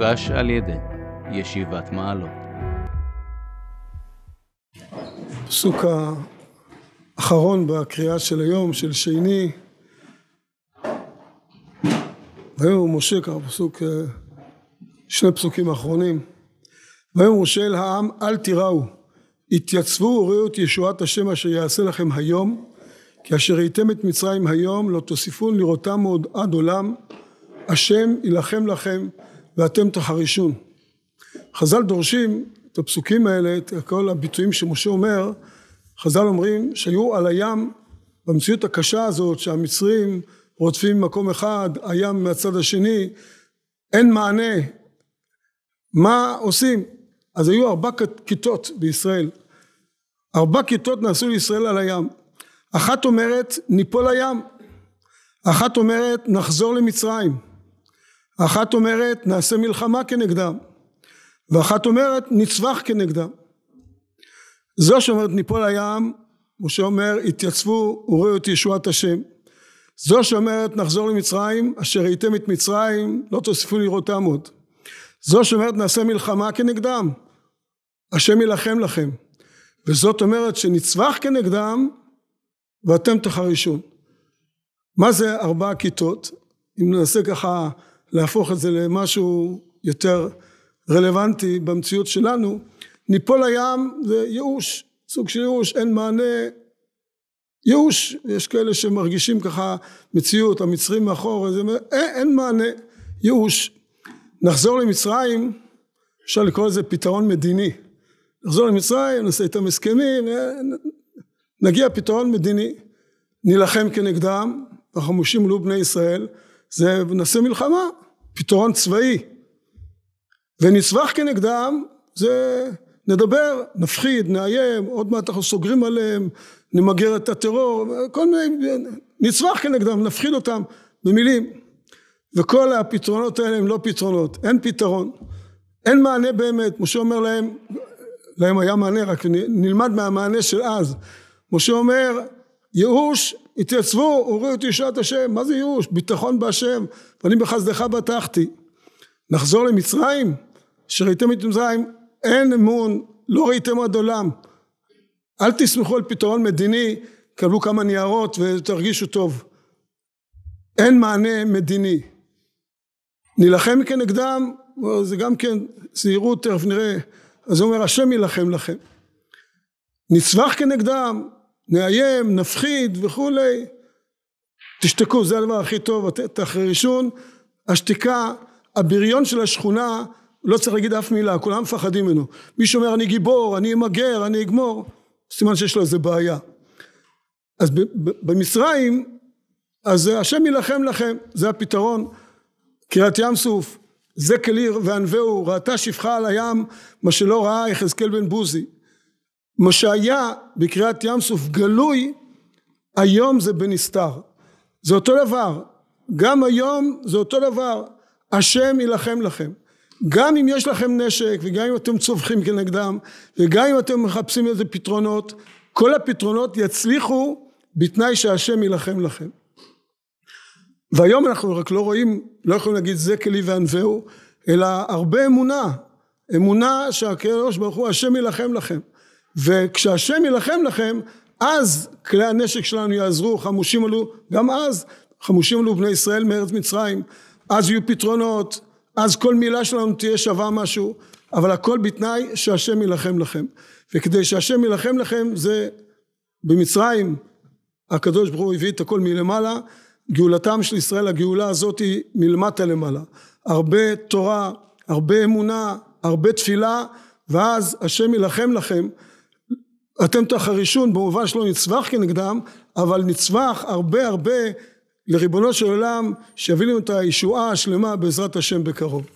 הוגש על ידי ישיבת מעלות. הפסוק האחרון בקריאה של היום, של שני, ויאמר משה, ככה פסוק, שני פסוקים אחרונים, ויאמר משה אל העם אל תיראו, התייצבו וראו את ישועת השם אשר יעשה לכם היום, כי אשר ראיתם את מצרים היום לא תוסיפון לראותם עוד עד עולם, השם יילחם לכם ואתם תחרישון. חז"ל דורשים את הפסוקים האלה, את כל הביטויים שמשה אומר, חז"ל אומרים שהיו על הים במציאות הקשה הזאת שהמצרים רודפים ממקום אחד, הים מהצד השני, אין מענה, מה עושים? אז היו ארבע כיתות בישראל, ארבע כיתות נעשו לישראל על הים, אחת אומרת ניפול לים, אחת אומרת נחזור למצרים, אחת אומרת נעשה מלחמה כנגדם, ואחת אומרת נצווח כנגדם. זו שאומרת ניפול לים, משה אומר התייצבו וראו את ישועת השם. זו שאומרת נחזור למצרים, אשר ראיתם את מצרים לא תוסיפו לראותם עוד. זו שאומרת נעשה מלחמה כנגדם, השם יילחם לכם. וזאת אומרת שנצווח כנגדם ואתם תחרישון. מה זה ארבע כיתות? אם ננסה ככה להפוך את זה למשהו יותר רלוונטי במציאות שלנו, ניפול לים זה ייאוש, סוג של ייאוש, אין מענה, ייאוש, יש כאלה שמרגישים ככה מציאות, המצרים מאחור, אין, אין מענה, ייאוש. נחזור למצרים, אפשר לקרוא לזה פתרון מדיני. נחזור למצרים, נעשה איתם הסכמים, נגיע פתרון מדיני, נילחם כנגדם, החמושים עלו בני ישראל, זה נעשה מלחמה, פתרון צבאי. ונצווח כנגדם, זה נדבר, נפחיד, נאיים, עוד מעט אנחנו סוגרים עליהם, נמגר את הטרור, כל מיני, נצווח כנגדם, נפחיד אותם במילים. וכל הפתרונות האלה הם לא פתרונות, אין פתרון, אין מענה באמת, משה אומר להם, להם היה מענה, רק נלמד מהמענה של אז. משה אומר, ייאוש, התייצבו, הורידו את ישועת השם, מה זה ייאוש? ביטחון בהשם, ואני בחסדך בטחתי. נחזור למצרים? שראיתם את מצרים, אין אמון, לא ראיתם עד עולם. אל תסמכו על פתרון מדיני, קבלו כמה ניירות ותרגישו טוב. אין מענה מדיני. נילחם כנגדם, זה גם כן זהירות, תכף נראה. אז הוא אומר, השם יילחם לכם. נצווח כנגדם, נאיים, נפחיד וכולי. תשתקו, זה הדבר הכי טוב, תחרישון. השתיקה, הבריון של השכונה לא צריך להגיד אף מילה, כולם מפחדים ממנו. מי שאומר אני גיבור, אני אמגר, אני אגמור, סימן שיש לו איזה בעיה. אז במצרים, אז השם יילחם לכם, זה הפתרון. קריית ים סוף, זה כליר וענווהו, ראתה שפחה על הים, מה שלא ראה יחזקאל בן בוזי. מה שהיה בקריאת ים סוף גלוי, היום זה בנסתר. זה אותו דבר, גם היום זה אותו דבר, השם יילחם לכם. גם אם יש לכם נשק וגם אם אתם צווחים כנגדם וגם אם אתם מחפשים איזה פתרונות כל הפתרונות יצליחו בתנאי שהשם יילחם לכם. והיום אנחנו רק לא רואים לא יכולים להגיד זה כלי וענווהו אלא הרבה אמונה. אמונה שהקדוש ברוך הוא השם יילחם לכם וכשהשם יילחם לכם אז כלי הנשק שלנו יעזרו חמושים עלו גם אז חמושים עלו בני ישראל מארץ מצרים אז יהיו פתרונות אז כל מילה שלנו תהיה שווה משהו, אבל הכל בתנאי שהשם יילחם לכם. וכדי שהשם יילחם לכם זה במצרים הקדוש ברוך הוא הביא את הכל מלמעלה, גאולתם של ישראל הגאולה הזאת היא מלמטה למעלה. הרבה תורה, הרבה אמונה, הרבה תפילה, ואז השם יילחם לכם. אתם תחרישון במובן שלא נצווח כנגדם, אבל נצווח הרבה הרבה לריבונו של עולם שיביא לנו את הישועה השלמה בעזרת השם בקרוב